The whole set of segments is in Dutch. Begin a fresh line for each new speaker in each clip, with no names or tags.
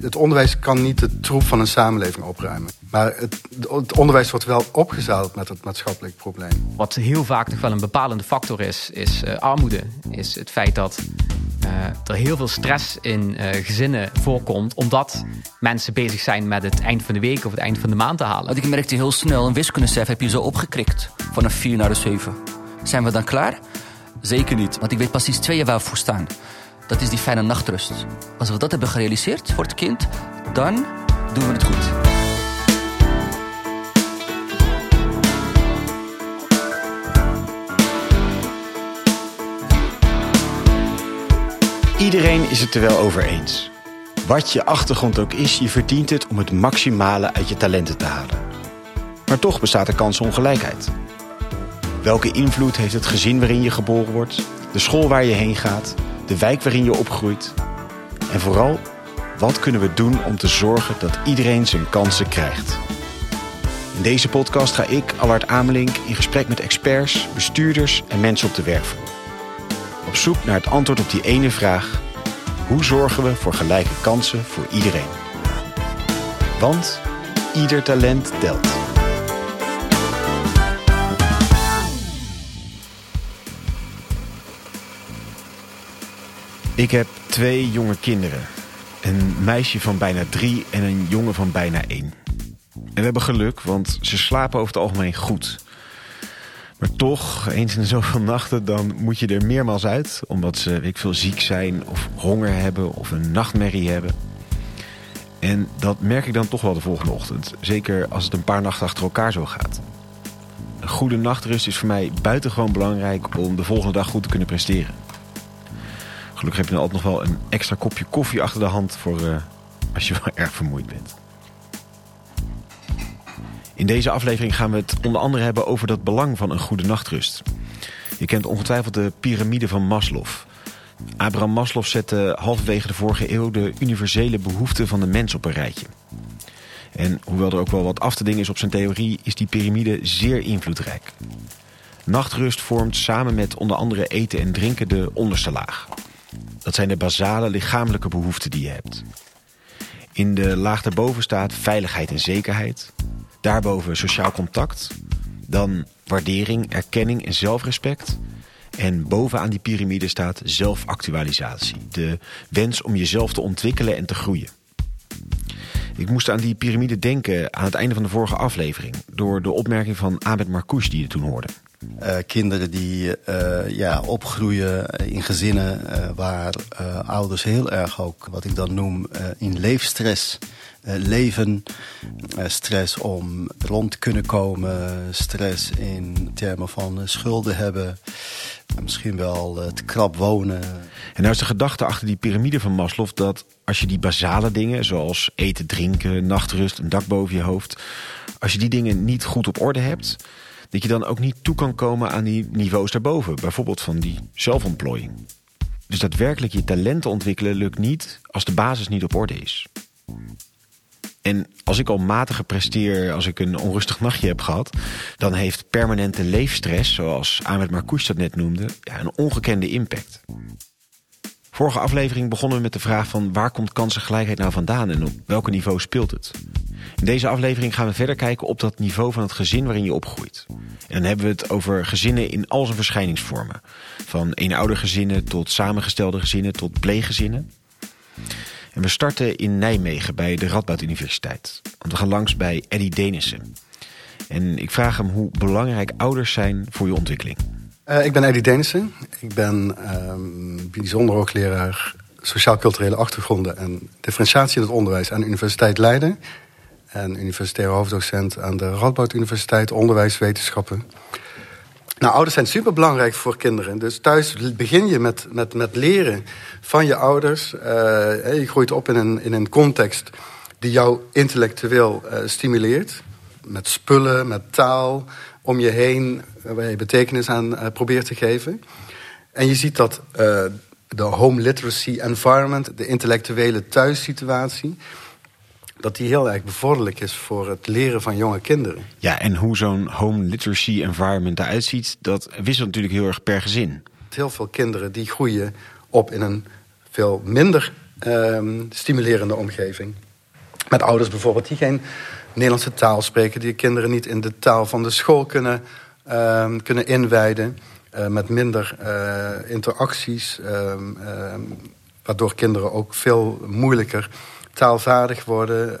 Het onderwijs kan niet de troep van een samenleving opruimen. Maar het, het onderwijs wordt wel opgezadeld met het maatschappelijk probleem.
Wat heel vaak nog wel een bepalende factor is, is uh, armoede. Is het feit dat uh, er heel veel stress in uh, gezinnen voorkomt. Omdat mensen bezig zijn met het eind van de week of het eind van de maand te halen.
Want ik merkte heel snel, een wiskundestef heb je zo opgekrikt. Van een 4 naar een 7. Zijn we dan klaar? Zeker niet, want ik weet precies twee jaar waar we voor staan. Dat is die fijne nachtrust. Als we dat hebben gerealiseerd voor het kind, dan doen we het goed.
Iedereen is het er wel over eens. Wat je achtergrond ook is, je verdient het om het maximale uit je talenten te halen. Maar toch bestaat er kansongelijkheid. Welke invloed heeft het gezin waarin je geboren wordt, de school waar je heen gaat, de wijk waarin je opgroeit? En vooral, wat kunnen we doen om te zorgen dat iedereen zijn kansen krijgt? In deze podcast ga ik, Allard Amelink, in gesprek met experts, bestuurders en mensen op de werkvloer. Op zoek naar het antwoord op die ene vraag: hoe zorgen we voor gelijke kansen voor iedereen? Want ieder talent telt. Ik heb twee jonge kinderen. Een meisje van bijna drie en een jongen van bijna één. En we hebben geluk, want ze slapen over het algemeen goed. Maar toch, eens in zoveel nachten, dan moet je er meermaals uit. Omdat ze weet veel, ziek zijn of honger hebben of een nachtmerrie hebben. En dat merk ik dan toch wel de volgende ochtend. Zeker als het een paar nachten achter elkaar zo gaat. Een goede nachtrust is voor mij buitengewoon belangrijk om de volgende dag goed te kunnen presteren. Gelukkig heb je dan altijd nog wel een extra kopje koffie achter de hand voor uh, als je wel erg vermoeid bent. In deze aflevering gaan we het onder andere hebben over dat belang van een goede nachtrust. Je kent ongetwijfeld de piramide van Maslow. Abraham Maslow zette halverwege de vorige eeuw de universele behoeften van de mens op een rijtje. En hoewel er ook wel wat af te dingen is op zijn theorie, is die piramide zeer invloedrijk. Nachtrust vormt samen met onder andere eten en drinken de onderste laag. Dat zijn de basale lichamelijke behoeften die je hebt. In de laag daarboven staat veiligheid en zekerheid. Daarboven sociaal contact. Dan waardering, erkenning en zelfrespect. En bovenaan die piramide staat zelfactualisatie. De wens om jezelf te ontwikkelen en te groeien. Ik moest aan die piramide denken aan het einde van de vorige aflevering... door de opmerking van Ahmed Marcouch die je toen hoorde.
Uh, kinderen die uh, ja, opgroeien in gezinnen waar ouders heel erg ook, wat ik dan noem, in leefstress leven. stress om rond te kunnen komen. Stress in termen van schulden hebben. Misschien wel te krap wonen.
En nou is de gedachte achter die piramide van Maslow dat als je die basale dingen, zoals eten, drinken, nachtrust, een dak boven je hoofd, als je die dingen niet goed op orde hebt, dat je dan ook niet toe kan komen aan die niveaus daarboven. Bijvoorbeeld van die zelfontplooiing. Dus daadwerkelijk je talenten ontwikkelen lukt niet als de basis niet op orde is. En als ik al matig presteer als ik een onrustig nachtje heb gehad... dan heeft permanente leefstress, zoals Ahmed Marcouch dat net noemde... Ja, een ongekende impact. Vorige aflevering begonnen we met de vraag van... waar komt kansengelijkheid nou vandaan en op welk niveau speelt het? In deze aflevering gaan we verder kijken op dat niveau van het gezin waarin je opgroeit. En dan hebben we het over gezinnen in al zijn verschijningsvormen. Van eenoudergezinnen tot samengestelde gezinnen tot pleeggezinnen. En we starten in Nijmegen bij de Radboud Universiteit. Want we gaan langs bij Eddie Denissen. En ik vraag hem hoe belangrijk ouders zijn voor je ontwikkeling.
Uh, ik ben Eddie Denissen. Ik ben uh, bijzonder hoogleraar sociaal-culturele achtergronden en differentiatie in het onderwijs aan de Universiteit Leiden. En universitair hoofddocent aan de Radboud Universiteit Onderwijswetenschappen. Nou, ouders zijn superbelangrijk voor kinderen. Dus thuis begin je met, met, met leren van je ouders. Uh, je groeit op in een, in een context die jou intellectueel uh, stimuleert. Met spullen, met taal om je heen, waar je betekenis aan uh, probeert te geven. En je ziet dat de home literacy environment, de intellectuele thuissituatie dat die heel erg bevorderlijk is voor het leren van jonge kinderen.
Ja, en hoe zo'n home literacy environment eruit ziet, dat wisselt natuurlijk heel erg per gezin.
Heel veel kinderen die groeien op in een veel minder ehm, stimulerende omgeving. Met ouders bijvoorbeeld die geen Nederlandse taal spreken, die kinderen niet in de taal van de school kunnen, ehm, kunnen inwijden. Uh, met minder uh, interacties, um, um, waardoor kinderen ook veel moeilijker taalvaardig worden, uh,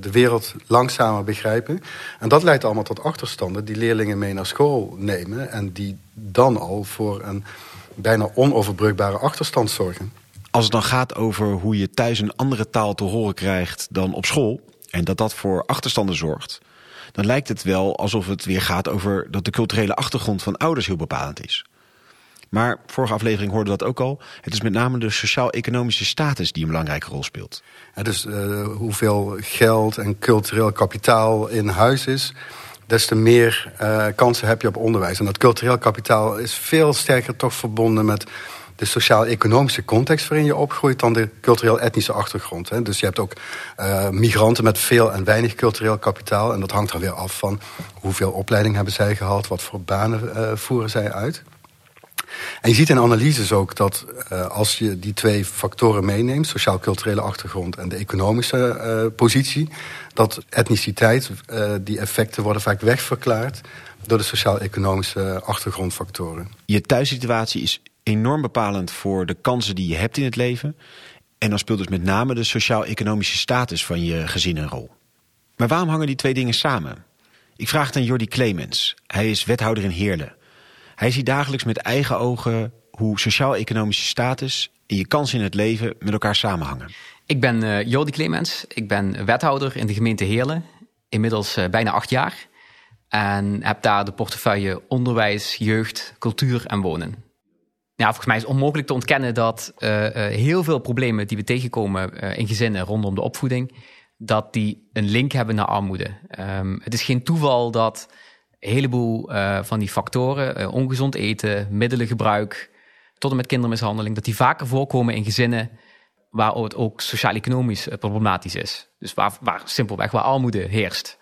de wereld langzamer begrijpen. En dat leidt allemaal tot achterstanden die leerlingen mee naar school nemen en die dan al voor een bijna onoverbrugbare achterstand zorgen.
Als het dan gaat over hoe je thuis een andere taal te horen krijgt dan op school, en dat dat voor achterstanden zorgt, dan lijkt het wel alsof het weer gaat over dat de culturele achtergrond van ouders heel bepalend is. Maar vorige aflevering hoorden dat ook al. Het is met name de sociaal-economische status die een belangrijke rol speelt.
Ja, dus uh, hoeveel geld en cultureel kapitaal in huis is, des te meer uh, kansen heb je op onderwijs. En dat cultureel kapitaal is veel sterker toch verbonden met de sociaal-economische context waarin je opgroeit dan de cultureel-etnische achtergrond. Hè. Dus je hebt ook uh, migranten met veel en weinig cultureel kapitaal. En dat hangt dan weer af van hoeveel opleiding hebben zij gehad, wat voor banen uh, voeren zij uit. En je ziet in analyses ook dat uh, als je die twee factoren meeneemt, sociaal-culturele achtergrond en de economische positie, dat etniciteit, die effecten worden vaak wegverklaard door de sociaal-economische achtergrondfactoren.
Je thuissituatie is enorm bepalend voor de kansen die je hebt in het leven. En dan speelt dus met name de sociaal-economische status van je gezin een rol. Maar waarom hangen die twee dingen samen? Ik vraag het aan Jordi Clemens. Hij is wethouder in Heerlen. Hij ziet dagelijks met eigen ogen hoe sociaal-economische status en je kansen in het leven met elkaar samenhangen.
Ik ben uh, Jordi Clemens. Ik ben wethouder in de gemeente Heerlen. Inmiddels uh, bijna acht jaar. En heb daar de portefeuille onderwijs, jeugd, cultuur en wonen. Ja, volgens mij is het onmogelijk te ontkennen dat uh, heel veel problemen die we tegenkomen in gezinnen rondom de opvoeding, dat die een link hebben naar armoede. Um, het is geen toeval dat een heleboel van die factoren, ongezond eten, middelengebruik, tot en met kindermishandeling, dat die vaker voorkomen in gezinnen waar het ook sociaal-economisch problematisch is. Dus waar, waar simpelweg waar armoede heerst.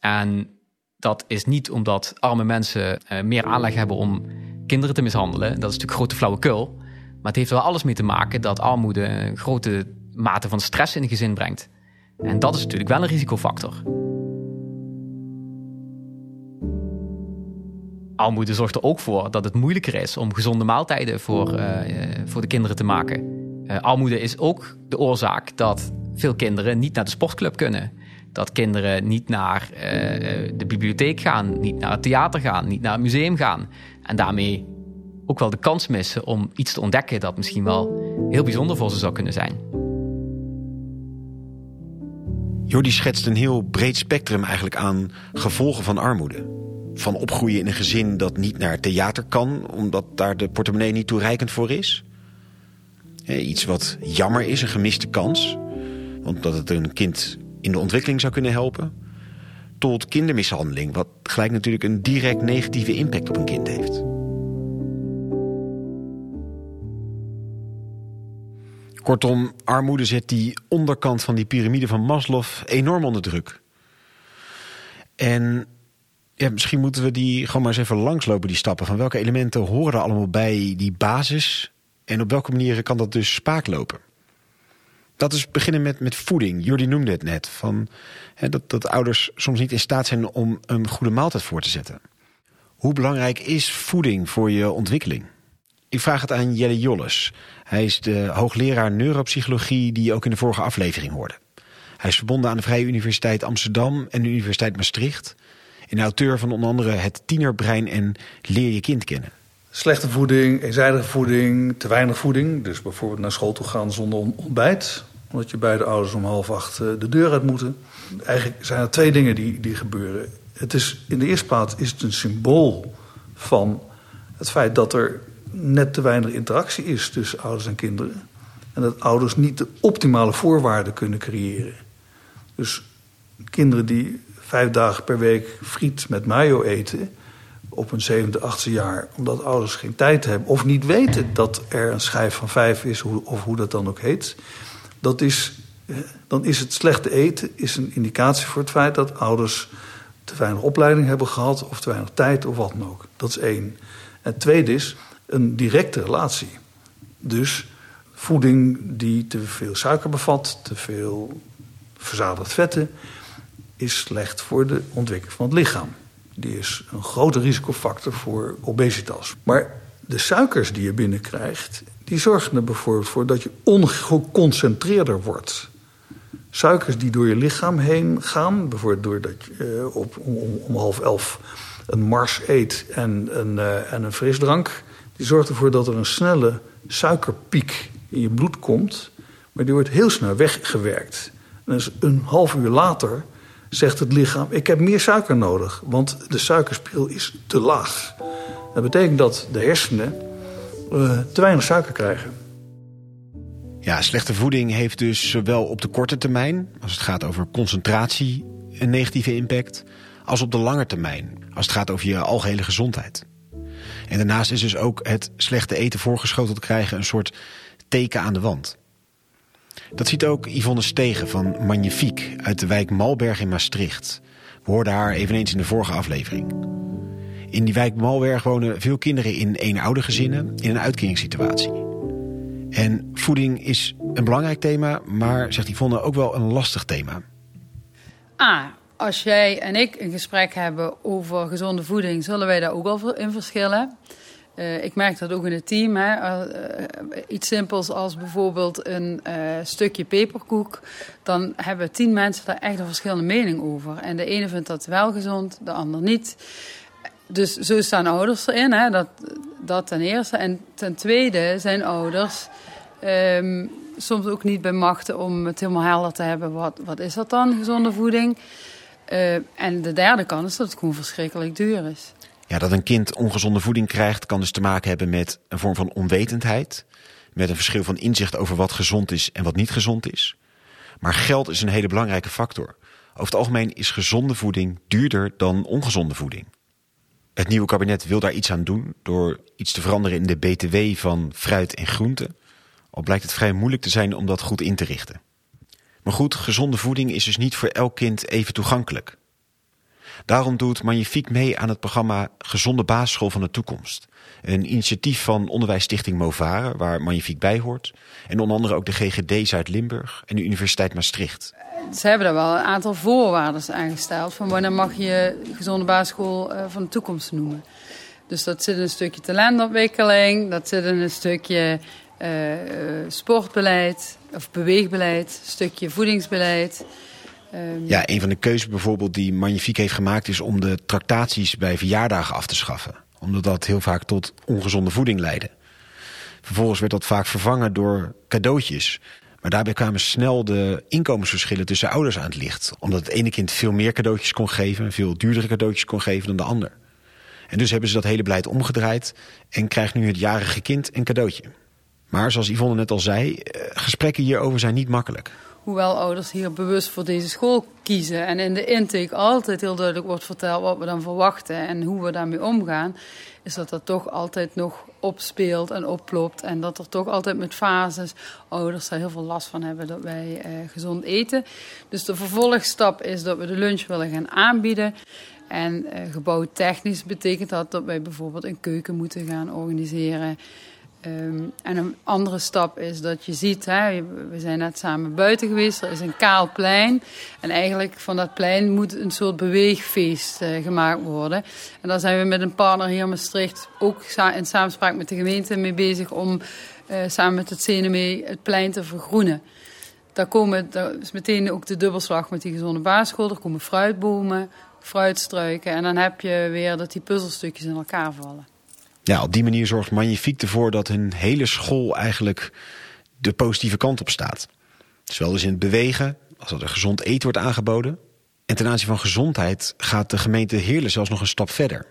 En dat is niet omdat arme mensen meer aanleg hebben om kinderen te mishandelen. Dat is natuurlijk grote flauwekul. Maar het heeft wel alles mee te maken dat armoede een grote mate van stress in een gezin brengt. En dat is natuurlijk wel een risicofactor. armoede zorgt er ook voor dat het moeilijker is om gezonde maaltijden voor, uh, voor de kinderen te maken. Uh, armoede is ook de oorzaak dat veel kinderen niet naar de sportclub kunnen. Dat kinderen niet naar uh, de bibliotheek gaan, niet naar het theater gaan, niet naar het museum gaan. En daarmee ook wel de kans missen om iets te ontdekken dat misschien wel heel bijzonder voor ze zou kunnen zijn.
Jordi schetst een heel breed spectrum eigenlijk aan gevolgen van armoede van opgroeien in een gezin dat niet naar theater kan, omdat daar de portemonnee niet toereikend voor is. Iets wat jammer is, een gemiste kans, want dat het een kind in de ontwikkeling zou kunnen helpen. Tot kindermishandeling, wat gelijk natuurlijk een direct negatieve impact op een kind heeft. Kortom, armoede zet die onderkant van die piramide van Maslow enorm onder druk. En ja, misschien moeten we die gewoon maar eens even langslopen, die stappen. Van welke elementen horen allemaal bij die basis? En op welke manieren kan dat dus spaak lopen? Dat is beginnen met, met voeding. Jordi noemde het net. Van, hè, dat, dat ouders soms niet in staat zijn om een goede maaltijd voor te zetten. Hoe belangrijk is voeding voor je ontwikkeling? Ik vraag het aan Jelle Jolles. Hij is de hoogleraar neuropsychologie die je ook in de vorige aflevering hoorde. Hij is verbonden aan de Vrije Universiteit Amsterdam en de Universiteit Maastricht en auteur van onder andere Het Tienerbrein en Leer je kind kennen.
Slechte voeding, eenzijdige voeding, te weinig voeding. Dus bijvoorbeeld naar school toe gaan zonder ontbijt. Omdat je beide ouders om half acht eh, de deur uit moeten. Eigenlijk zijn er twee dingen die, die gebeuren. Het is, in de eerste plaats is het een symbool van het feit dat er net te weinig interactie is tussen ouders en kinderen. En dat ouders niet de optimale voorwaarden kunnen creëren. Dus kinderen die vijf dagen per week friet met mayo eten op een zevende, achtste jaar, omdat ouders geen tijd hebben of niet weten dat er een schijf van vijf is, of hoe dat dan ook heet, dat is, eh, dan is het slechte eten is een indicatie voor het feit dat ouders te weinig opleiding hebben gehad of te weinig tijd of wat dan ook. Dat is één. En het tweede is een directe relatie. Dus voeding die te veel suiker bevat, te veel verzadigd vetten, is slecht voor de ontwikkeling van het lichaam. Die is een grote risicofactor voor obesitas. Maar de suikers die je binnenkrijgt, die zorgen er bijvoorbeeld voor dat je ongeconcentreerder wordt. Suikers die door je lichaam heen gaan, bijvoorbeeld doordat je uh, op, om, om, half elf een mars eet en een, uh, en een frisdrank, die zorgt ervoor dat er een snelle suikerpiek in je bloed komt, maar die wordt heel snel weggewerkt. En dus een half uur later zegt het lichaam: Ik heb meer suiker nodig, want de suikerspiegel is te laag. Dat betekent dat de hersenen uh, te weinig suiker krijgen.
Ja, slechte voeding heeft dus zowel op de korte termijn, als het gaat over concentratie, een negatieve impact, als op de lange termijn, als het gaat over je algehele gezondheid. En daarnaast is dus ook het slechte eten voorgeschoteld krijgen een soort teken aan de wand. Dat ziet ook Yvonne Stegen van Magnifiek uit de wijk Malberg in Maastricht. We hoorden haar eveneens in de vorige aflevering. In die wijk Malberg wonen veel kinderen in eenoudergezinnen in een uitkeringssituatie. En voeding is een belangrijk thema, maar, zegt Yvonne, ook wel een lastig thema.
Ah, als jij en ik een gesprek hebben over gezonde voeding, zullen wij daar ook wel in verschillen. Uh, ik merk dat ook in het team. Hè. Uh, iets simpels als bijvoorbeeld een stukje peperkoek. Dan hebben tien mensen daar echt een verschillende mening over. En de ene vindt dat wel gezond, de ander niet. Dus zo staan ouders erin, hè. Dat, dat ten eerste. En ten tweede zijn ouders um, soms ook niet bij machten om het helemaal helder te hebben. Wat, wat is dat dan, gezonde voeding? en de derde kant is dat het gewoon verschrikkelijk duur is.
Ja, dat een kind ongezonde voeding krijgt, kan dus te maken hebben met een vorm van onwetendheid. Met een verschil van inzicht over wat gezond is en wat niet gezond is. Maar geld is een hele belangrijke factor. Over het algemeen is gezonde voeding duurder dan ongezonde voeding. Het nieuwe kabinet wil daar iets aan doen door iets te veranderen in de BTW van fruit en groenten. Al blijkt het vrij moeilijk te zijn om dat goed in te richten. Maar goed, gezonde voeding is dus niet voor elk kind even toegankelijk. Daarom doet Magnifiek mee aan het programma Gezonde Basisschool van de Toekomst. Een initiatief van onderwijsstichting Movare, waar Magnifiek bij hoort. En onder andere ook de GGD Zuid-Limburg en de Universiteit Maastricht.
Ze hebben daar wel een aantal voorwaarden aangesteld. Van wanneer mag je gezonde basisschool eh, van de toekomst noemen. Dus dat zit een stukje talentontwikkeling. Dat zit een stukje uh, sportbeleid of beweegbeleid. Een stukje voedingsbeleid.
Ehm, ja, een van de keuzes bijvoorbeeld die Magnifiek heeft gemaakt... is om de tractaties bij verjaardagen af te schaffen. Omdat dat heel vaak tot ongezonde voeding leidde. Vervolgens werd dat vaak vervangen door cadeautjes. Maar daarbij kwamen snel de inkomensverschillen tussen ouders aan het licht. Omdat het ene kind veel meer cadeautjes kon geven... veel duurdere cadeautjes kon geven dan de ander. En dus hebben ze dat hele beleid omgedraaid... en krijgt nu het jarige kind een cadeautje. Maar zoals Yvonne net al zei, eh, gesprekken hierover zijn niet makkelijk.
Hoewel ouders hier bewust voor deze school kiezen en in de intake altijd heel duidelijk wordt verteld wat we dan verwachten en hoe we daarmee omgaan, is dat dat toch altijd nog opspeelt en oploopt. En dat er toch altijd met fases ouders daar heel veel last van hebben dat wij eh, gezond eten. Dus de vervolgstap is dat we de lunch willen gaan aanbieden. En eh, gebouwtechnisch betekent dat dat wij bijvoorbeeld een keuken moeten gaan organiseren. Um, en een andere stap is dat je ziet, hè, we zijn net samen buiten geweest, er is een kaal plein. En eigenlijk van dat plein moet een soort beweegfeest uh, gemaakt worden. En daar zijn we met een partner hier in Maastricht ook in samenspraak met de gemeente mee bezig om uh, samen met het CNME het plein te vergroenen. Daar, komen, daar is meteen ook de dubbelslag met die gezonde basisschool. Er komen fruitbomen, fruitstruiken. En dan heb je weer dat die puzzelstukjes in elkaar vallen.
Ja, op die manier zorgt Magnifiek ervoor dat een hele school eigenlijk de positieve kant op staat. Zowel dus in het bewegen, als dat er gezond eten wordt aangeboden. En ten aanzien van gezondheid gaat de gemeente Heerlen zelfs nog een stap verder.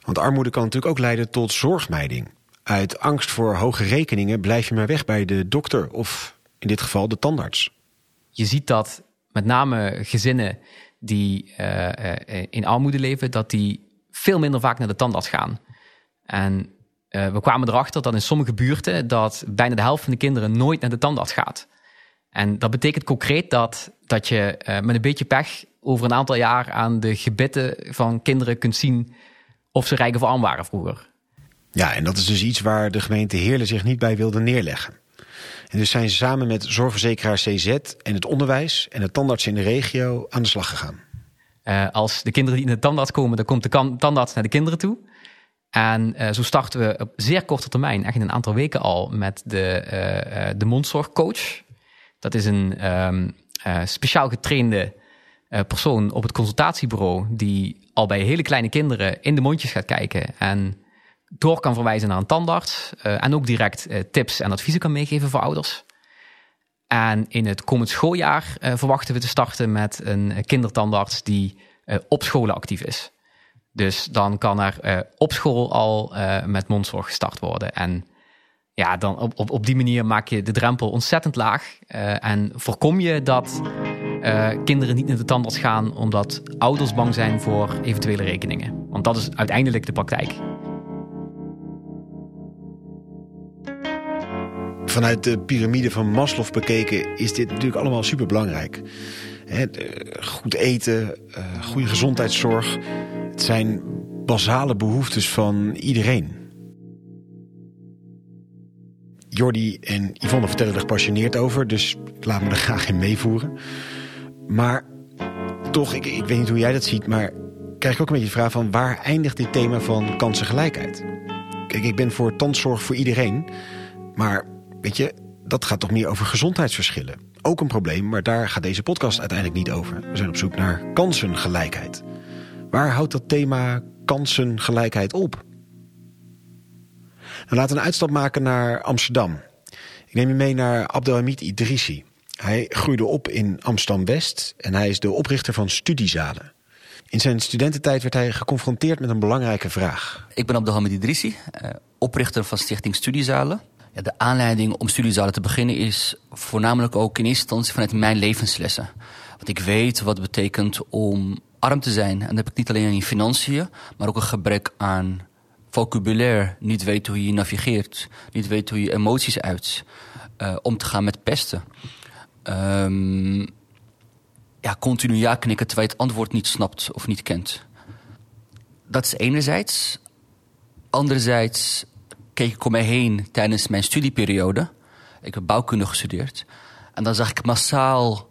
Want armoede kan natuurlijk ook leiden tot zorgmijding. Uit angst voor hoge rekeningen blijf je maar weg bij de dokter of in dit geval de tandarts.
Je ziet dat met name gezinnen die uh, uh, in armoede leven, dat die veel minder vaak naar de tandarts gaan. En uh, we kwamen erachter dat in sommige buurten dat bijna de helft van de kinderen nooit naar de tandarts gaat. En dat betekent concreet dat, dat je uh, met een beetje pech over een aantal jaar aan de gebitten van kinderen kunt zien of ze rijk of arm waren vroeger.
Ja, en dat is dus iets waar de gemeente Heerlen zich niet bij wilde neerleggen. En dus zijn ze samen met zorgverzekeraar CZ en het onderwijs en de tandarts in de regio aan de slag gegaan.
Uh, als de kinderen die in de tandarts komen, dan komt de tandarts naar de kinderen toe. En uh, zo starten we op zeer korte termijn, echt in een aantal weken al, met de, uh, de mondzorgcoach. Dat is een um, speciaal getrainde persoon op het consultatiebureau die al bij hele kleine kinderen in de mondjes gaat kijken en door kan verwijzen naar een tandarts. en ook direct tips en adviezen kan meegeven voor ouders. En in het komend schooljaar verwachten we te starten met een kindertandarts die op scholen actief is. Dus dan kan er uh, op school al uh, met mondzorg gestart worden. En ja, dan op, op, op die manier maak je de drempel ontzettend laag. Uh, en voorkom je dat kinderen niet naar de tandarts gaan omdat ouders bang zijn voor eventuele rekeningen. Want dat is uiteindelijk de praktijk.
Vanuit de piramide van Maslow bekeken is dit natuurlijk allemaal super belangrijk. Goed eten, goede gezondheidszorg. Het zijn basale behoeftes van iedereen. Jordi en Yvonne vertellen er gepassioneerd over, dus laat me er graag in meevoeren. Maar toch, ik, ik weet niet hoe jij dat ziet, maar krijg ik ook een beetje de vraag van waar eindigt dit thema van kansengelijkheid? Kijk, ik ben voor tandzorg voor iedereen, maar weet je, dat gaat toch meer over gezondheidsverschillen. Ook een probleem, maar daar gaat deze podcast uiteindelijk niet over. We zijn op zoek naar kansengelijkheid. Waar houdt dat thema kansengelijkheid op? Nou, laten we een uitstap maken naar Amsterdam. Ik neem je mee naar Abdelhamid Idrissi. Hij groeide op in Amsterdam-West en hij is de oprichter van studiezalen. In zijn studententijd werd hij geconfronteerd met een belangrijke vraag.
Ik ben Abdelhamid Idrissi, eh, oprichter van Stichting Studiezalen. Ja, de aanleiding om studiezalen te beginnen is voornamelijk ook in eerste instantie vanuit mijn levenslessen. Want ik weet wat het betekent om arm te zijn. En dat heb ik niet alleen in financiën, maar ook een gebrek aan vocabulaire. Niet weten hoe je navigeert. Niet weten hoe je emoties uit. Uh, om te gaan met pesten. Um, ja, continu ja knikken terwijl je het antwoord niet snapt of niet kent. Dat is enerzijds. Anderzijds keek ik om mij heen tijdens mijn studieperiode. Ik heb bouwkunde gestudeerd. En dan zag ik massaal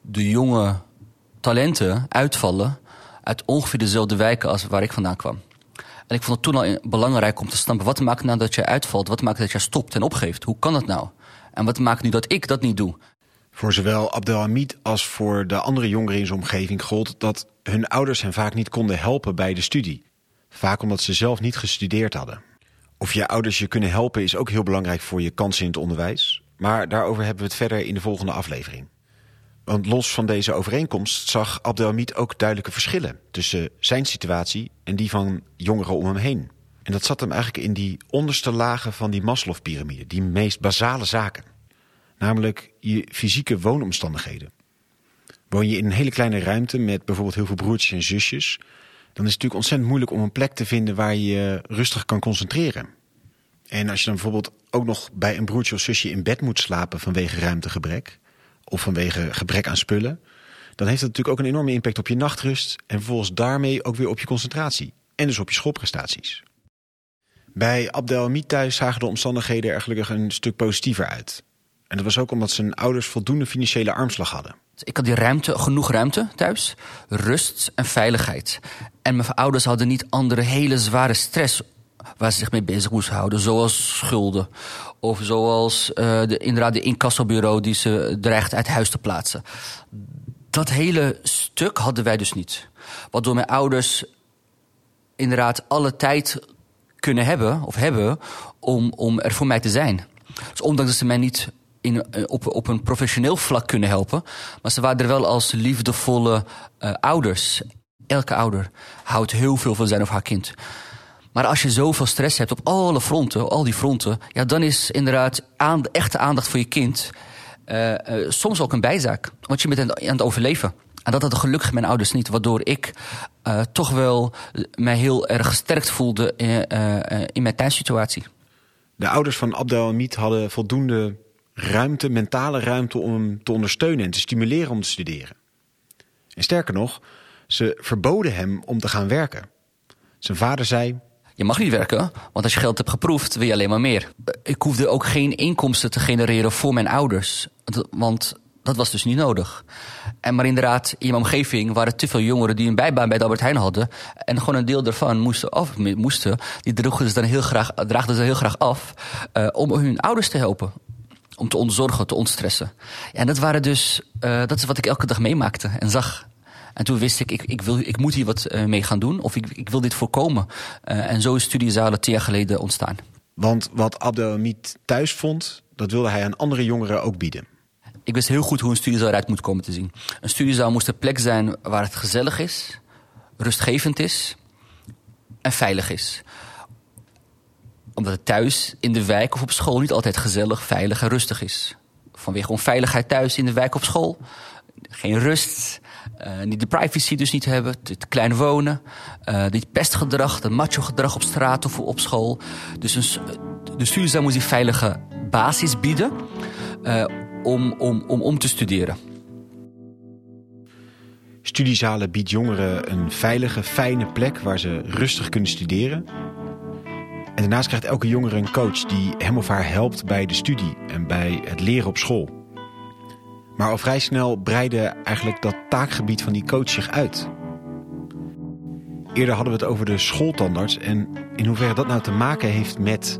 de jonge talenten uitvallen uit ongeveer dezelfde wijken als waar ik vandaan kwam. En ik vond het toen al belangrijk om te snappen... wat maakt nou dat je uitvalt? Wat maakt dat je stopt en opgeeft? Hoe kan dat nou? En wat maakt nu dat ik dat niet doe?
Voor zowel Abdelhamid als voor de andere jongeren in zijn omgeving gold... dat hun ouders hen vaak niet konden helpen bij de studie. Vaak omdat ze zelf niet gestudeerd hadden. Of je ouders je kunnen helpen is ook heel belangrijk voor je kansen in het onderwijs. Maar daarover hebben we het verder in de volgende aflevering. Want los van deze overeenkomst zag Abdelhamid ook duidelijke verschillen tussen zijn situatie en die van jongeren om hem heen. En dat zat hem eigenlijk in die onderste lagen van die Maslow-pyramide, die meest basale zaken. Namelijk je fysieke woonomstandigheden. Woon je in een hele kleine ruimte met bijvoorbeeld heel veel broertjes en zusjes, dan is het natuurlijk ontzettend moeilijk om een plek te vinden waar je je rustig kan concentreren. En als je dan bijvoorbeeld ook nog bij een broertje of zusje in bed moet slapen vanwege ruimtegebrek, of vanwege gebrek aan spullen, dan heeft dat natuurlijk ook een enorme impact op je nachtrust en vervolgens daarmee ook weer op je concentratie en dus op je schoolprestaties. Bij Abdelhamid thuis zagen de omstandigheden er gelukkig een stuk positiever uit. En dat was ook omdat zijn ouders voldoende financiële armslag hadden.
Ik had die ruimte, genoeg ruimte thuis, rust en veiligheid. En mijn ouders hadden niet andere hele zware stress waar ze zich mee bezig moesten houden. Zoals schulden. Of zoals uh, de, inderdaad de incassobureau die ze dreigt uit huis te plaatsen. Dat hele stuk hadden wij dus niet. Waardoor mijn ouders inderdaad alle tijd kunnen hebben, of hebben, om, om er voor mij te zijn. Dus ondanks dat ze mij niet in, eh, op, op een professioneel vlak kunnen helpen, maar ze waren er wel als liefdevolle uh, ouders. Elke ouder houdt heel veel van zijn of haar kind. Maar als je zoveel stress hebt op alle fronten, al die fronten, ja, dan is inderdaad aan, echte aandacht voor je kind uh, uh, soms ook een bijzaak. Want je bent aan het overleven. En dat had gelukkig mijn ouders niet, waardoor ik uh, toch wel mij heel erg gesterkt voelde in, in mijn thuissituatie.
De ouders van Abdelhamid hadden voldoende ruimte, mentale ruimte om hem te ondersteunen en te stimuleren om te studeren. En sterker nog, ze verboden hem om te gaan werken. Zijn vader zei:
je mag niet werken, want als je geld hebt geproefd, wil je alleen maar meer. Ik hoefde ook geen inkomsten te genereren voor mijn ouders, want dat was dus niet nodig. En maar inderdaad, in mijn omgeving waren te veel jongeren die een bijbaan bij de Albert Heijn hadden. En gewoon een deel daarvan moesten, of moesten die droegen ze dan heel graag, draagden ze heel graag af uh, om hun ouders te helpen. Om te ontzorgen, te ontstressen. En dat waren dus, uh, dat is wat ik elke dag meemaakte en zag. En toen wist ik, ik, ik, wil, ik moet hier wat uh, mee gaan doen. Of ik, ik wil dit voorkomen. en zo is Studiezalen tien jaar geleden ontstaan.
Want wat Abdelhamid thuis vond, dat wilde hij aan andere jongeren ook bieden.
Ik wist heel goed hoe een studiezaal eruit moet komen te zien. Een studiezaal moest een plek zijn waar het gezellig is, rustgevend is en veilig is. Omdat het thuis, in de wijk of op school niet altijd gezellig, veilig en rustig is. Vanwege onveiligheid thuis, in de wijk of school. Geen rust, uh, niet de privacy dus niet hebben, te, klein wonen, dit pestgedrag, dat macho gedrag op straat of op school. Dus een, de studiezaal moest die veilige basis bieden. Uh, om, om, om, om te studeren.
Studiezalen biedt jongeren een veilige, fijne plek waar ze rustig kunnen studeren. En daarnaast krijgt elke jongere een coach die hem of haar helpt bij de studie en bij het leren op school. Maar al vrij snel breidde eigenlijk dat taakgebied van die coach zich uit. Eerder hadden we het over de schooltandarts en in hoeverre dat nou te maken heeft met,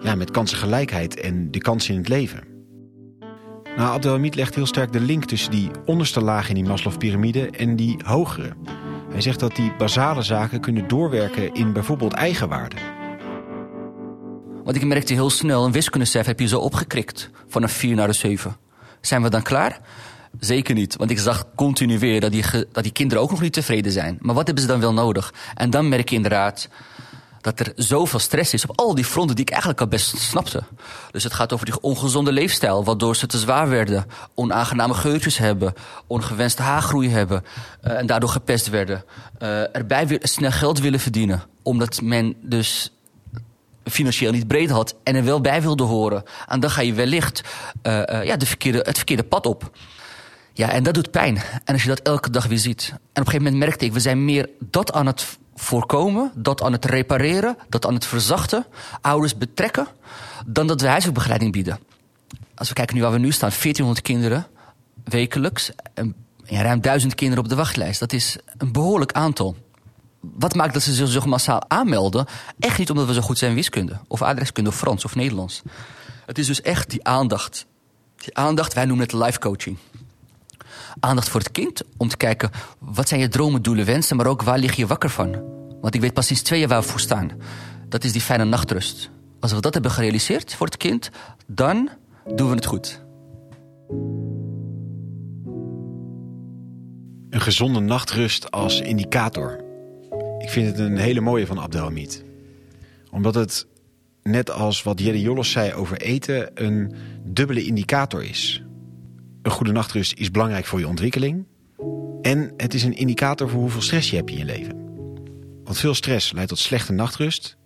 ja, met kansengelijkheid en de kansen in het leven. Nou, Abdelhamid legt heel sterk de link tussen die onderste laag in die Maslow-pyramide en die hogere. Hij zegt dat die basale zaken kunnen doorwerken in bijvoorbeeld eigenwaarde.
Want ik merkte heel snel, een wiskundecijfer heb je zo opgekrikt. Van een 4 naar een 7. Zijn we dan klaar? Zeker niet, want ik zag continu weer dat die, dat die kinderen ook nog niet tevreden zijn. Maar wat hebben ze dan wel nodig? En dan merk je inderdaad dat er zoveel stress is op al die fronten die ik eigenlijk al best snapte. Dus het gaat over die ongezonde leefstijl, waardoor ze te zwaar werden, onaangename geurtjes hebben, ongewenste haargroei hebben uh, en daardoor gepest werden. Uh, erbij weer snel geld willen verdienen, omdat men dus financieel niet breed had en er wel bij wilde horen. En dan ga je wellicht uh, ja, de verkeerde, het verkeerde pad op. Ja, en dat doet pijn. En als je dat elke dag weer ziet. En op een gegeven moment merkte ik, we zijn meer dat aan het voorkomen, dat aan het repareren, dat aan het verzachten, ouders betrekken, dan dat we huiswerkbegeleiding bieden. Als we kijken nu waar we nu staan, 1400 kinderen wekelijks, en ruim 1000 kinderen op de wachtlijst. Dat is een behoorlijk aantal. Wat maakt dat ze zich zo massaal aanmelden? Echt niet omdat we zo goed zijn in wiskunde, of aardrijkskunde, of Frans, of Nederlands. Het is dus echt die aandacht. Die aandacht, wij noemen het life coaching aandacht voor het kind. Om te kijken, wat zijn je dromen, doelen, wensen, maar ook waar lig je wakker van? Want ik weet precies twee jaar waar we voor staan. Dat is die fijne nachtrust. Als we dat hebben gerealiseerd voor het kind, dan doen we het goed.
Een gezonde nachtrust als indicator. Ik vind het een hele mooie van Abdelhamid. Omdat het, net als wat Jelle Jolles zei over eten, een dubbele indicator is. Een goede nachtrust is belangrijk voor je ontwikkeling. En het is een indicator voor hoeveel stress je hebt in je leven. Want veel stress leidt tot slechte nachtrust.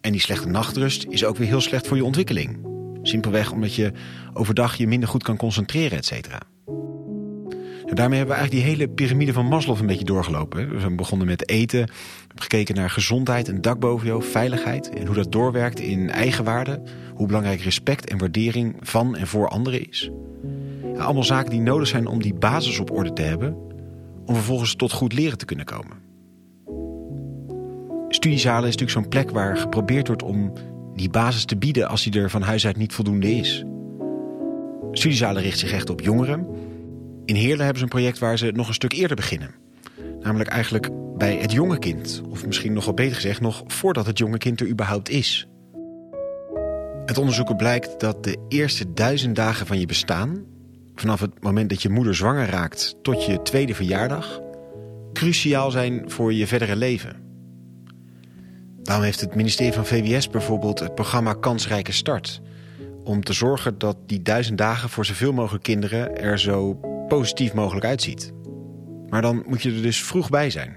En die slechte nachtrust is ook weer heel slecht voor je ontwikkeling. Simpelweg omdat je overdag je minder goed kan concentreren, et cetera. Daarmee hebben we eigenlijk die hele piramide van Maslow een beetje doorgelopen. We zijn begonnen met eten, we hebben gekeken naar gezondheid, een dak boven je veiligheid en hoe dat doorwerkt in eigenwaarde. Hoe belangrijk respect en waardering van en voor anderen is. Allemaal zaken die nodig zijn om die basis op orde te hebben, om vervolgens tot goed leren te kunnen komen. Studiezalen is natuurlijk zo'n plek waar geprobeerd wordt om die basis te bieden als die er van huis uit niet voldoende is. Studiezalen richt zich echt op jongeren. In Heerlen hebben ze een project waar ze nog een stuk eerder beginnen. Namelijk eigenlijk bij het jonge kind. Of misschien nog wel beter gezegd, nog voordat het jonge kind er überhaupt is. Het onderzoeken blijkt dat de eerste duizend dagen van je bestaan vanaf het moment dat je moeder zwanger raakt tot je tweede verjaardag cruciaal zijn voor je verdere leven. Daarom heeft het ministerie van VWS bijvoorbeeld het programma Kansrijke Start. Om te zorgen dat die duizend dagen voor zoveel mogelijk kinderen er zo positief mogelijk uitziet. Maar dan moet je er dus vroeg bij zijn.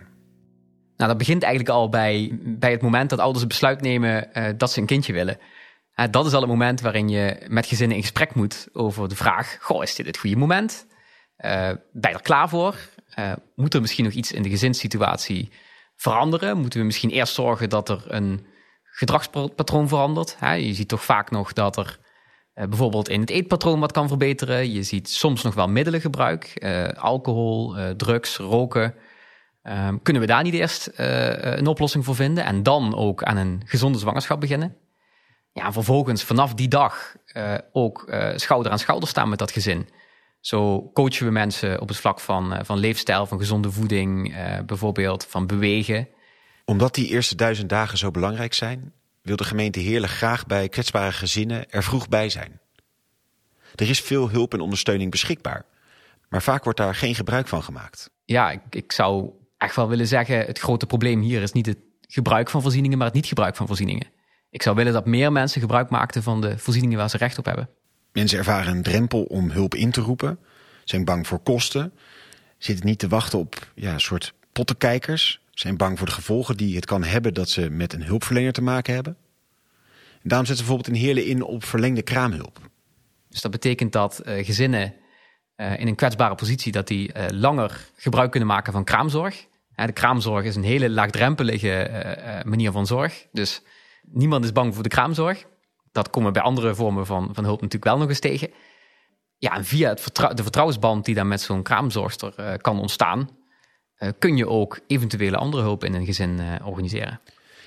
Nou, dat begint eigenlijk al bij, bij het moment dat ouders het besluit nemen uh, dat ze een kindje willen. Uh, dat is al het moment waarin je met gezinnen in gesprek moet over de vraag: Goh, is dit het goede moment? Uh, ben je er klaar voor? Moet er misschien nog iets in de gezinssituatie veranderen? Moeten we misschien eerst zorgen dat er een gedragspatroon verandert. Je ziet toch vaak nog dat er bijvoorbeeld in het eetpatroon wat kan verbeteren. Je ziet soms nog wel middelengebruik, uh, alcohol, uh, drugs, roken. Um, kunnen we daar niet eerst een oplossing voor vinden en dan ook aan een gezonde zwangerschap beginnen? Ja, en vervolgens vanaf die dag ook schouder aan schouder staan met dat gezin. Zo coachen we mensen op het vlak van, van leefstijl, van gezonde voeding, bijvoorbeeld van bewegen.
Omdat die eerste duizend dagen zo belangrijk zijn, wil de gemeente Heerlen graag bij kwetsbare gezinnen er vroeg bij zijn. Er is veel hulp en ondersteuning beschikbaar, maar vaak wordt daar geen gebruik van gemaakt.
Ja, ik, ik zou echt wel willen zeggen, het grote probleem hier is niet het gebruik van voorzieningen, maar het niet gebruik van voorzieningen. Ik zou willen dat meer mensen gebruik maakten van de voorzieningen waar ze recht op hebben.
Mensen ervaren een drempel om hulp in te roepen, zijn bang voor kosten, zitten niet te wachten op ja, een soort pottenkijkers, zijn bang voor de gevolgen die het kan hebben dat ze met een hulpverlener te maken hebben. En daarom zetten ze bijvoorbeeld in Heerlen in op verlengde kraamhulp.
Dus dat betekent dat uh, gezinnen uh, in een kwetsbare positie dat die uh, langer gebruik kunnen maken van kraamzorg. de kraamzorg is een hele laagdrempelige manier van zorg. Dus niemand is bang voor de kraamzorg. Dat komen bij andere vormen van, van hulp natuurlijk wel nog eens tegen. Ja, en via het de vertrouwensband die dan met zo'n kraamzorgster kan ontstaan, eh, kun je ook eventuele andere hulp in een gezin eh, organiseren.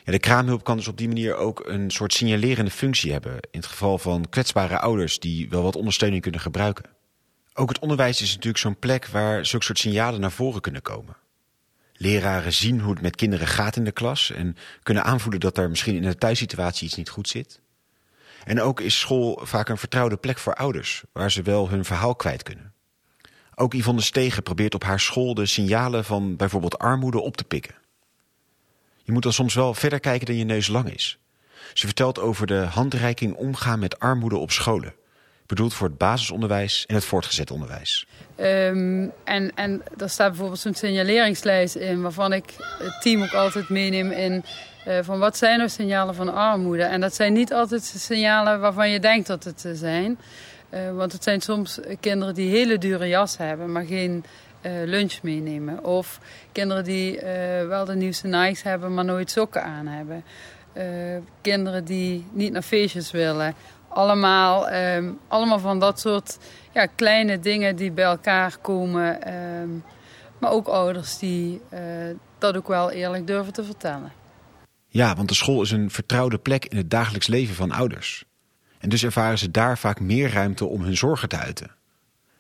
Ja, de kraamhulp kan dus op die manier ook een soort signalerende functie hebben. In het geval van kwetsbare ouders die wel wat ondersteuning kunnen gebruiken. Ook het onderwijs is natuurlijk zo'n plek waar zulke soort signalen naar voren kunnen komen. Leraren zien hoe het met kinderen gaat in de klas en kunnen aanvoelen dat er misschien in de thuissituatie iets niet goed zit. En ook is school vaak een vertrouwde plek voor ouders, waar ze wel hun verhaal kwijt kunnen. Ook Yvonne Stegen probeert op haar school de signalen van bijvoorbeeld armoede op te pikken. Je moet dan soms wel verder kijken dan je neus lang is. Ze vertelt over de handreiking omgaan met armoede op scholen. Bedoeld voor het basisonderwijs en het voortgezet onderwijs.
Um, en, en daar staat bijvoorbeeld zo'n signaleringslijst in... waarvan ik het team ook altijd meeneem in... Uh, van wat zijn nou signalen van armoede? En dat zijn niet altijd signalen waarvan je denkt dat het zijn... Uh, want het zijn soms kinderen die hele dure jas hebben, maar geen uh, lunch meenemen. Of kinderen die uh, wel de nieuwste Nikes hebben, maar nooit sokken aan hebben. kinderen die niet naar feestjes willen. Allemaal, um, allemaal van dat soort ja, kleine dingen die bij elkaar komen. Um, maar ook ouders die dat ook wel eerlijk durven te vertellen.
Ja, want de school is een vertrouwde plek in het dagelijks leven van ouders. En dus ervaren ze daar vaak meer ruimte om hun zorgen te uiten.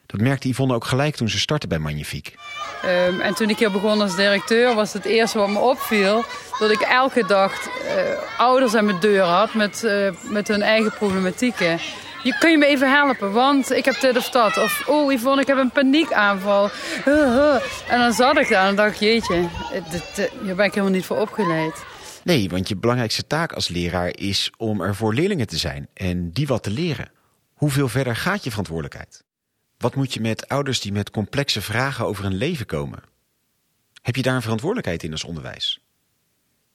Dat merkte Yvonne ook gelijk toen ze startte bij Magnifiek.
Um, en toen ik hier begon als directeur was het eerste wat me opviel... dat ik elke dag uh, ouders aan mijn deur had met, uh, met hun eigen problematieken. Je, kun je me even helpen, want ik heb dit of dat. Of, oh Yvonne, ik heb een paniekaanval. Uh. En dan zat ik daar en dacht, jeetje, dit, hier ben ik helemaal niet voor opgeleid.
Nee, want je belangrijkste taak als leraar is om er voor leerlingen te zijn en die wat te leren. Hoeveel verder gaat je verantwoordelijkheid? Wat moet je met ouders die met complexe vragen over hun leven komen? Heb je daar een verantwoordelijkheid in als onderwijs?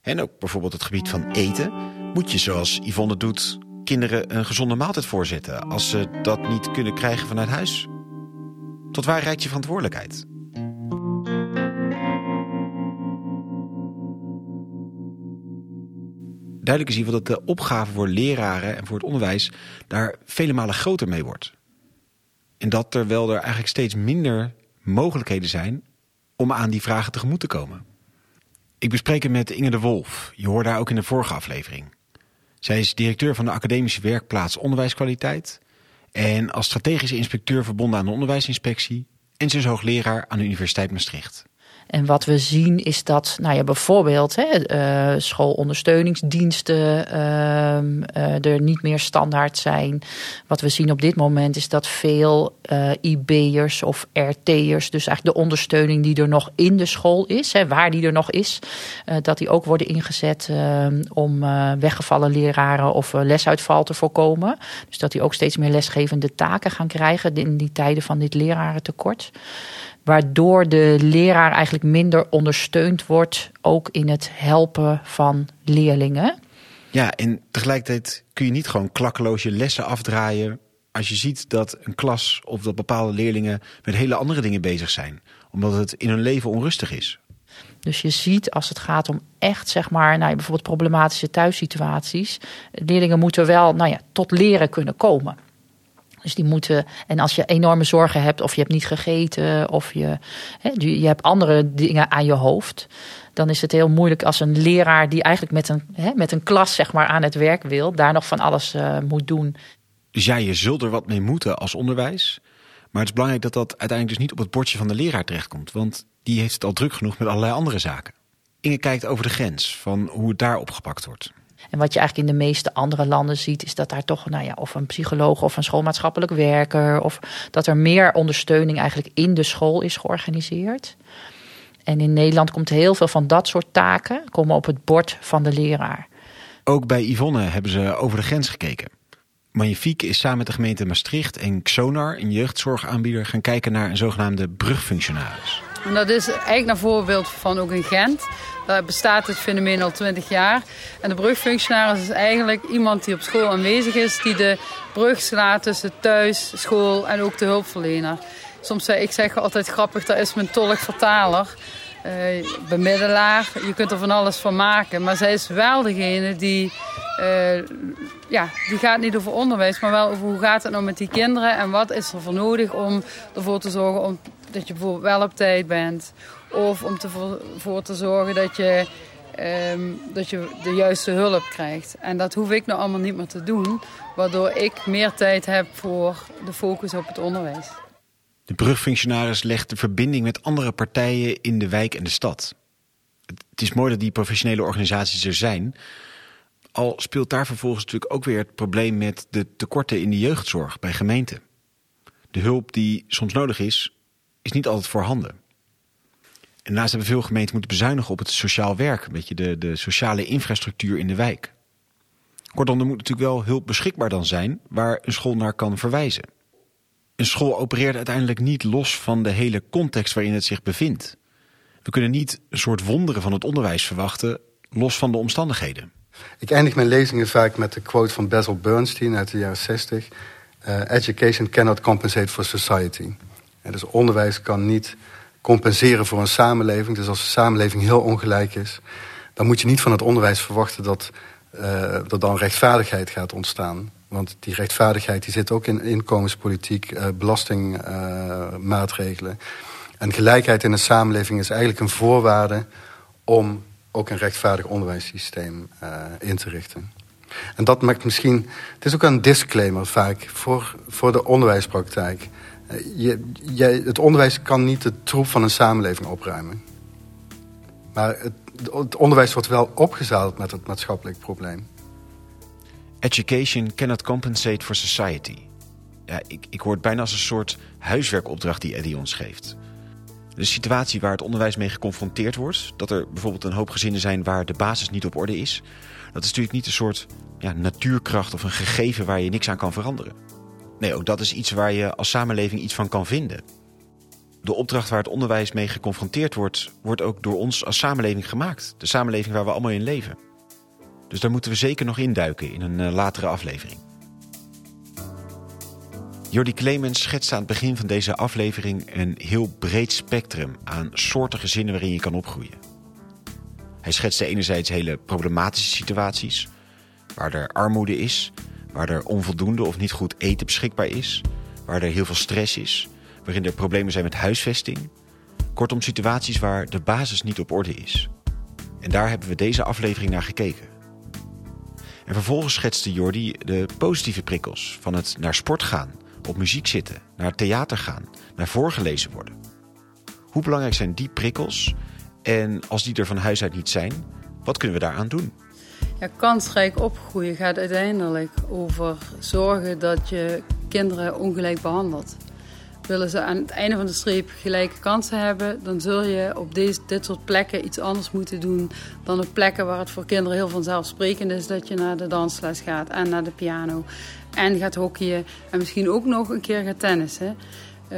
En ook bijvoorbeeld het gebied van eten. Moet je zoals Yvonne doet kinderen een gezonde maaltijd voorzetten als ze dat niet kunnen krijgen vanuit huis? Tot waar reikt je verantwoordelijkheid? Duidelijk is hier dat de opgave voor leraren en voor het onderwijs daar vele malen groter mee wordt. En dat terwijl er eigenlijk steeds minder mogelijkheden zijn om aan die vragen tegemoet te komen. Ik bespreek het met Inge de Wolf. Je hoorde haar ook in de vorige aflevering. Zij is directeur van de academische werkplaats onderwijskwaliteit en als strategische inspecteur verbonden aan de onderwijsinspectie en ze is hoogleraar aan de Universiteit Maastricht.
En wat we zien is dat, nou ja, bijvoorbeeld hè, uh, schoolondersteuningsdiensten uh, er niet meer standaard zijn. Wat we zien op dit moment is dat veel uh, IB'ers of RT'ers, dus eigenlijk de ondersteuning die er nog in de school is, hè, waar die er nog is, dat die ook worden ingezet ehm, om weggevallen leraren of lesuitval te voorkomen. Dus dat die ook steeds meer lesgevende taken gaan krijgen in die tijden van dit lerarentekort. Waardoor de leraar eigenlijk minder ondersteund wordt, ook in het helpen van leerlingen.
Ja, en tegelijkertijd kun je niet gewoon klakkeloos je lessen afdraaien. Als je ziet dat een klas of dat bepaalde leerlingen met hele andere dingen bezig zijn. Omdat het in hun leven onrustig is.
Dus je ziet als het gaat om echt, zeg maar, nou, bijvoorbeeld problematische thuissituaties. Leerlingen moeten wel nou ja, tot leren kunnen komen. Dus die moeten, en als je enorme zorgen hebt, of je hebt niet gegeten, of je, je hebt andere dingen aan je hoofd, dan is het heel moeilijk als een leraar die eigenlijk met een, met een klas zeg maar, aan het werk wil, daar nog van alles uh, moet doen.
Dus ja, je zult er wat mee moeten als onderwijs. Maar het is belangrijk dat dat uiteindelijk dus niet op het bordje van de leraar terechtkomt. Want die heeft het al druk genoeg met allerlei andere zaken. Inge kijkt over de grens van hoe het daar opgepakt wordt.
En wat je eigenlijk in de meeste andere landen ziet, is dat daar toch, nou ja, of een psycholoog of een schoolmaatschappelijk werker, of dat er meer ondersteuning eigenlijk in de school is georganiseerd. En in Nederland komt heel veel van dat soort taken komen op het bord van de leraar.
Ook bij Yvonne hebben ze over de grens gekeken. Magnifique is samen met de gemeente Maastricht en Xonar, een jeugdzorgaanbieder, gaan kijken naar een zogenaamde brugfunctionaris.
En dat is eigenlijk naar voorbeeld van ook in Gent. Daar bestaat het fenomeen al 20 jaar. En de brugfunctionaris is eigenlijk iemand die op school aanwezig is, die de brug slaat tussen thuis, school en ook de hulpverlener. Soms zeg ik zeg altijd grappig, dat is mijn tolk-vertaler. Uh, bemiddelaar, je kunt er van alles van maken. Maar zij is wel degene die, uh, ja, die gaat niet over onderwijs, maar wel over hoe gaat het nou met die kinderen en wat is er voor nodig om ervoor te zorgen om, dat je bijvoorbeeld wel op tijd bent. Of om ervoor te zorgen dat je, um, dat je de juiste hulp krijgt. En dat hoef ik nou allemaal niet meer te doen, waardoor ik meer tijd heb voor de focus op het onderwijs.
De brugfunctionaris legt de verbinding met andere partijen in de wijk en de stad. Het is mooi dat die professionele organisaties er zijn. Al speelt daar vervolgens natuurlijk ook weer het probleem met de tekorten in de jeugdzorg bij gemeenten. De hulp die soms nodig is, is niet altijd voorhanden. En daarnaast hebben veel gemeenten moeten bezuinigen op het sociaal werk, een beetje de, de sociale infrastructuur in de wijk. Kortom, er moet natuurlijk wel hulp beschikbaar dan zijn waar een school naar kan verwijzen. Een school opereert uiteindelijk niet los van de hele context waarin het zich bevindt. We kunnen niet een soort wonderen van het onderwijs verwachten, los van de omstandigheden.
Ik eindig mijn lezingen vaak met de quote van Basil Bernstein uit de jaren 60. Uh, Education cannot compensate for society. Ja, dus onderwijs kan niet compenseren voor een samenleving. Dus als de samenleving heel ongelijk is, dan moet je niet van het onderwijs verwachten dat uh, er dan rechtvaardigheid gaat ontstaan. Want die rechtvaardigheid die zit ook in inkomenspolitiek, uh, belastingmaatregelen. Uh, en gelijkheid in de samenleving is eigenlijk een voorwaarde om ook een rechtvaardig onderwijssysteem in te richten. En dat maakt misschien. Het is ook een disclaimer vaak voor, voor de onderwijspraktijk. Je, je, het onderwijs kan niet de troep van een samenleving opruimen. Maar het, het onderwijs wordt wel opgezadeld met het maatschappelijk probleem.
Education cannot compensate for society. Ja, ik, ik hoor het bijna als een soort huiswerkopdracht die Eddie ons geeft. De situatie waar het onderwijs mee geconfronteerd wordt... dat er bijvoorbeeld een hoop gezinnen zijn waar de basis niet op orde is... dat is natuurlijk niet een soort ja, natuurkracht of een gegeven waar je niks aan kan veranderen. Nee, ook dat is iets waar je als samenleving iets van kan vinden. De opdracht waar het onderwijs mee geconfronteerd wordt... wordt ook door ons als samenleving gemaakt. De samenleving waar we allemaal in leven. Dus daar moeten we zeker nog induiken in een uh, latere aflevering. Jordi Clemens schetst aan het begin van deze aflevering een heel breed spectrum aan soorten gezinnen waarin je kan opgroeien. Hij schetste enerzijds hele problematische situaties, waar er armoede is, waar er onvoldoende of niet goed eten beschikbaar is, waar er heel veel stress is, waarin er problemen zijn met huisvesting. Kortom, situaties waar de basis niet op orde is. En daar hebben we deze aflevering naar gekeken. En vervolgens schetste Jordi de positieve prikkels van het naar sport gaan, op muziek zitten, naar theater gaan, naar voorgelezen worden. Hoe belangrijk zijn die prikkels? En als die er van huis uit niet zijn, wat kunnen we daaraan doen?
Kansrijk opgroeien gaat uiteindelijk over zorgen dat je kinderen ongelijk behandelt. Willen ze aan het einde van de streep gelijke kansen hebben, dan zul je op deze, dit soort plekken iets anders moeten doen dan op plekken waar het voor kinderen heel vanzelfsprekend is dat je naar de dansles gaat en naar de piano en gaat hockeyen en misschien ook nog een keer gaat tennissen. Uh,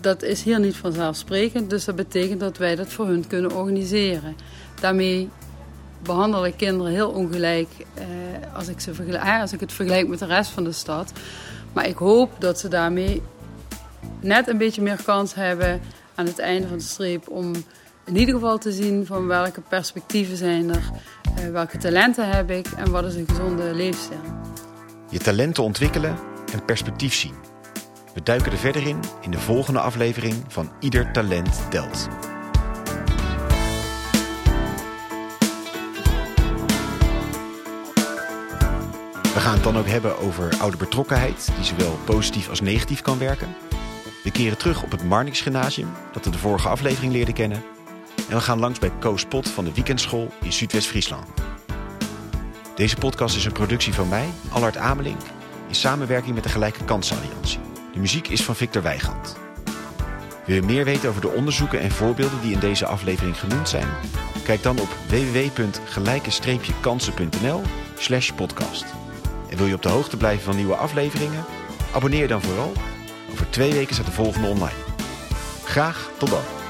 dat is hier niet vanzelfsprekend, dus dat betekent dat wij dat voor hun kunnen organiseren. Daarmee behandel ik kinderen heel ongelijk eh, als, ik ze als ik het vergelijk met de rest van de stad. Maar ik hoop dat ze daarmee net een beetje meer kans hebben aan het einde van de streep om in ieder geval te zien van welke perspectieven zijn er, uh, welke talenten heb ik en wat is een gezonde leefstijl.
Je talenten ontwikkelen en perspectief zien. We duiken er verder in in de volgende aflevering van Ieder Talent Telt. We gaan het dan ook hebben over oude betrokkenheid, die zowel positief als negatief kan werken. We keren terug op het Marnix Gymnasium, dat we de vorige aflevering leerden kennen. En we gaan langs bij Koos Pot van de Weekendschool in Zuidwest-Friesland. Deze podcast is een productie van mij, Allard Amelink, in samenwerking met de Gelijke Kansenalliantie. De muziek is van Victor Weigand. Wil je meer weten over de onderzoeken en voorbeelden die in deze aflevering genoemd zijn? Kijk dan op www.gelijke-kansen.nl slash podcast. En wil je op de hoogte blijven van nieuwe afleveringen? Abonneer dan vooral. Over twee weken staat de volgende online. Graag tot dan.